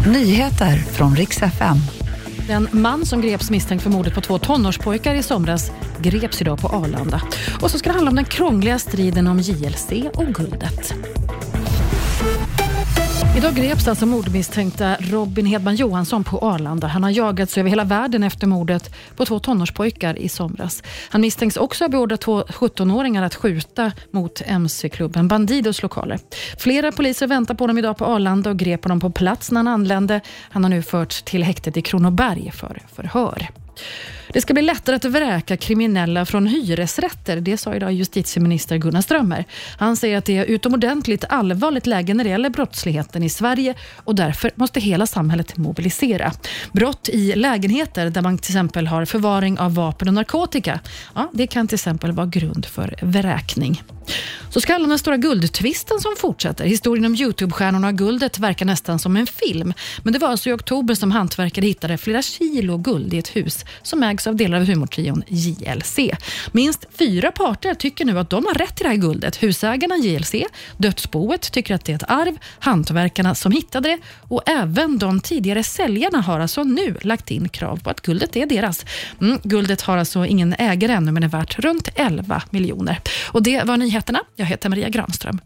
Nyheter från riks FM. Den man som greps misstänkt för mordet på två tonårspojkar i somras greps idag på Arlanda. Och så ska det handla om den krångliga striden om JLC och guldet. Idag greps alltså mordmisstänkta Robin Hedman Johansson på Arlanda. Han har jagats över hela världen efter mordet på två tonårspojkar i somras. Han misstänks också ha beordrat två 17-åringar att skjuta mot MC-klubben Bandidos lokaler. Flera poliser väntar på honom idag på Arlanda och grep honom på plats när han anlände. Han har nu förts till häktet i Kronoberg för förhör. Det ska bli lättare att vräka kriminella från hyresrätter. Det sa idag justitieminister Gunnar Strömmer. Han säger att det är utomordentligt allvarligt läge när det gäller brottsligheten i Sverige och därför måste hela samhället mobilisera. Brott i lägenheter där man till exempel har förvaring av vapen och narkotika, ja, det kan till exempel vara grund för vräkning. Så ska alla den stora guldtvisten som fortsätter. Historien om Youtube-stjärnorna och guldet verkar nästan som en film. Men det var alltså i oktober som hantverkare hittade flera kilo guld i ett hus som ägs av delar av humortrion JLC. Minst fyra parter tycker nu att de har rätt till det här guldet. Husägarna JLC, dödsboet tycker att det är ett arv, hantverkarna som hittade det och även de tidigare säljarna har alltså nu lagt in krav på att guldet är deras. Mm, guldet har alltså ingen ägare ännu men är värt runt 11 miljoner. Och Det var nyheterna. Jag jag heter Maria Granström.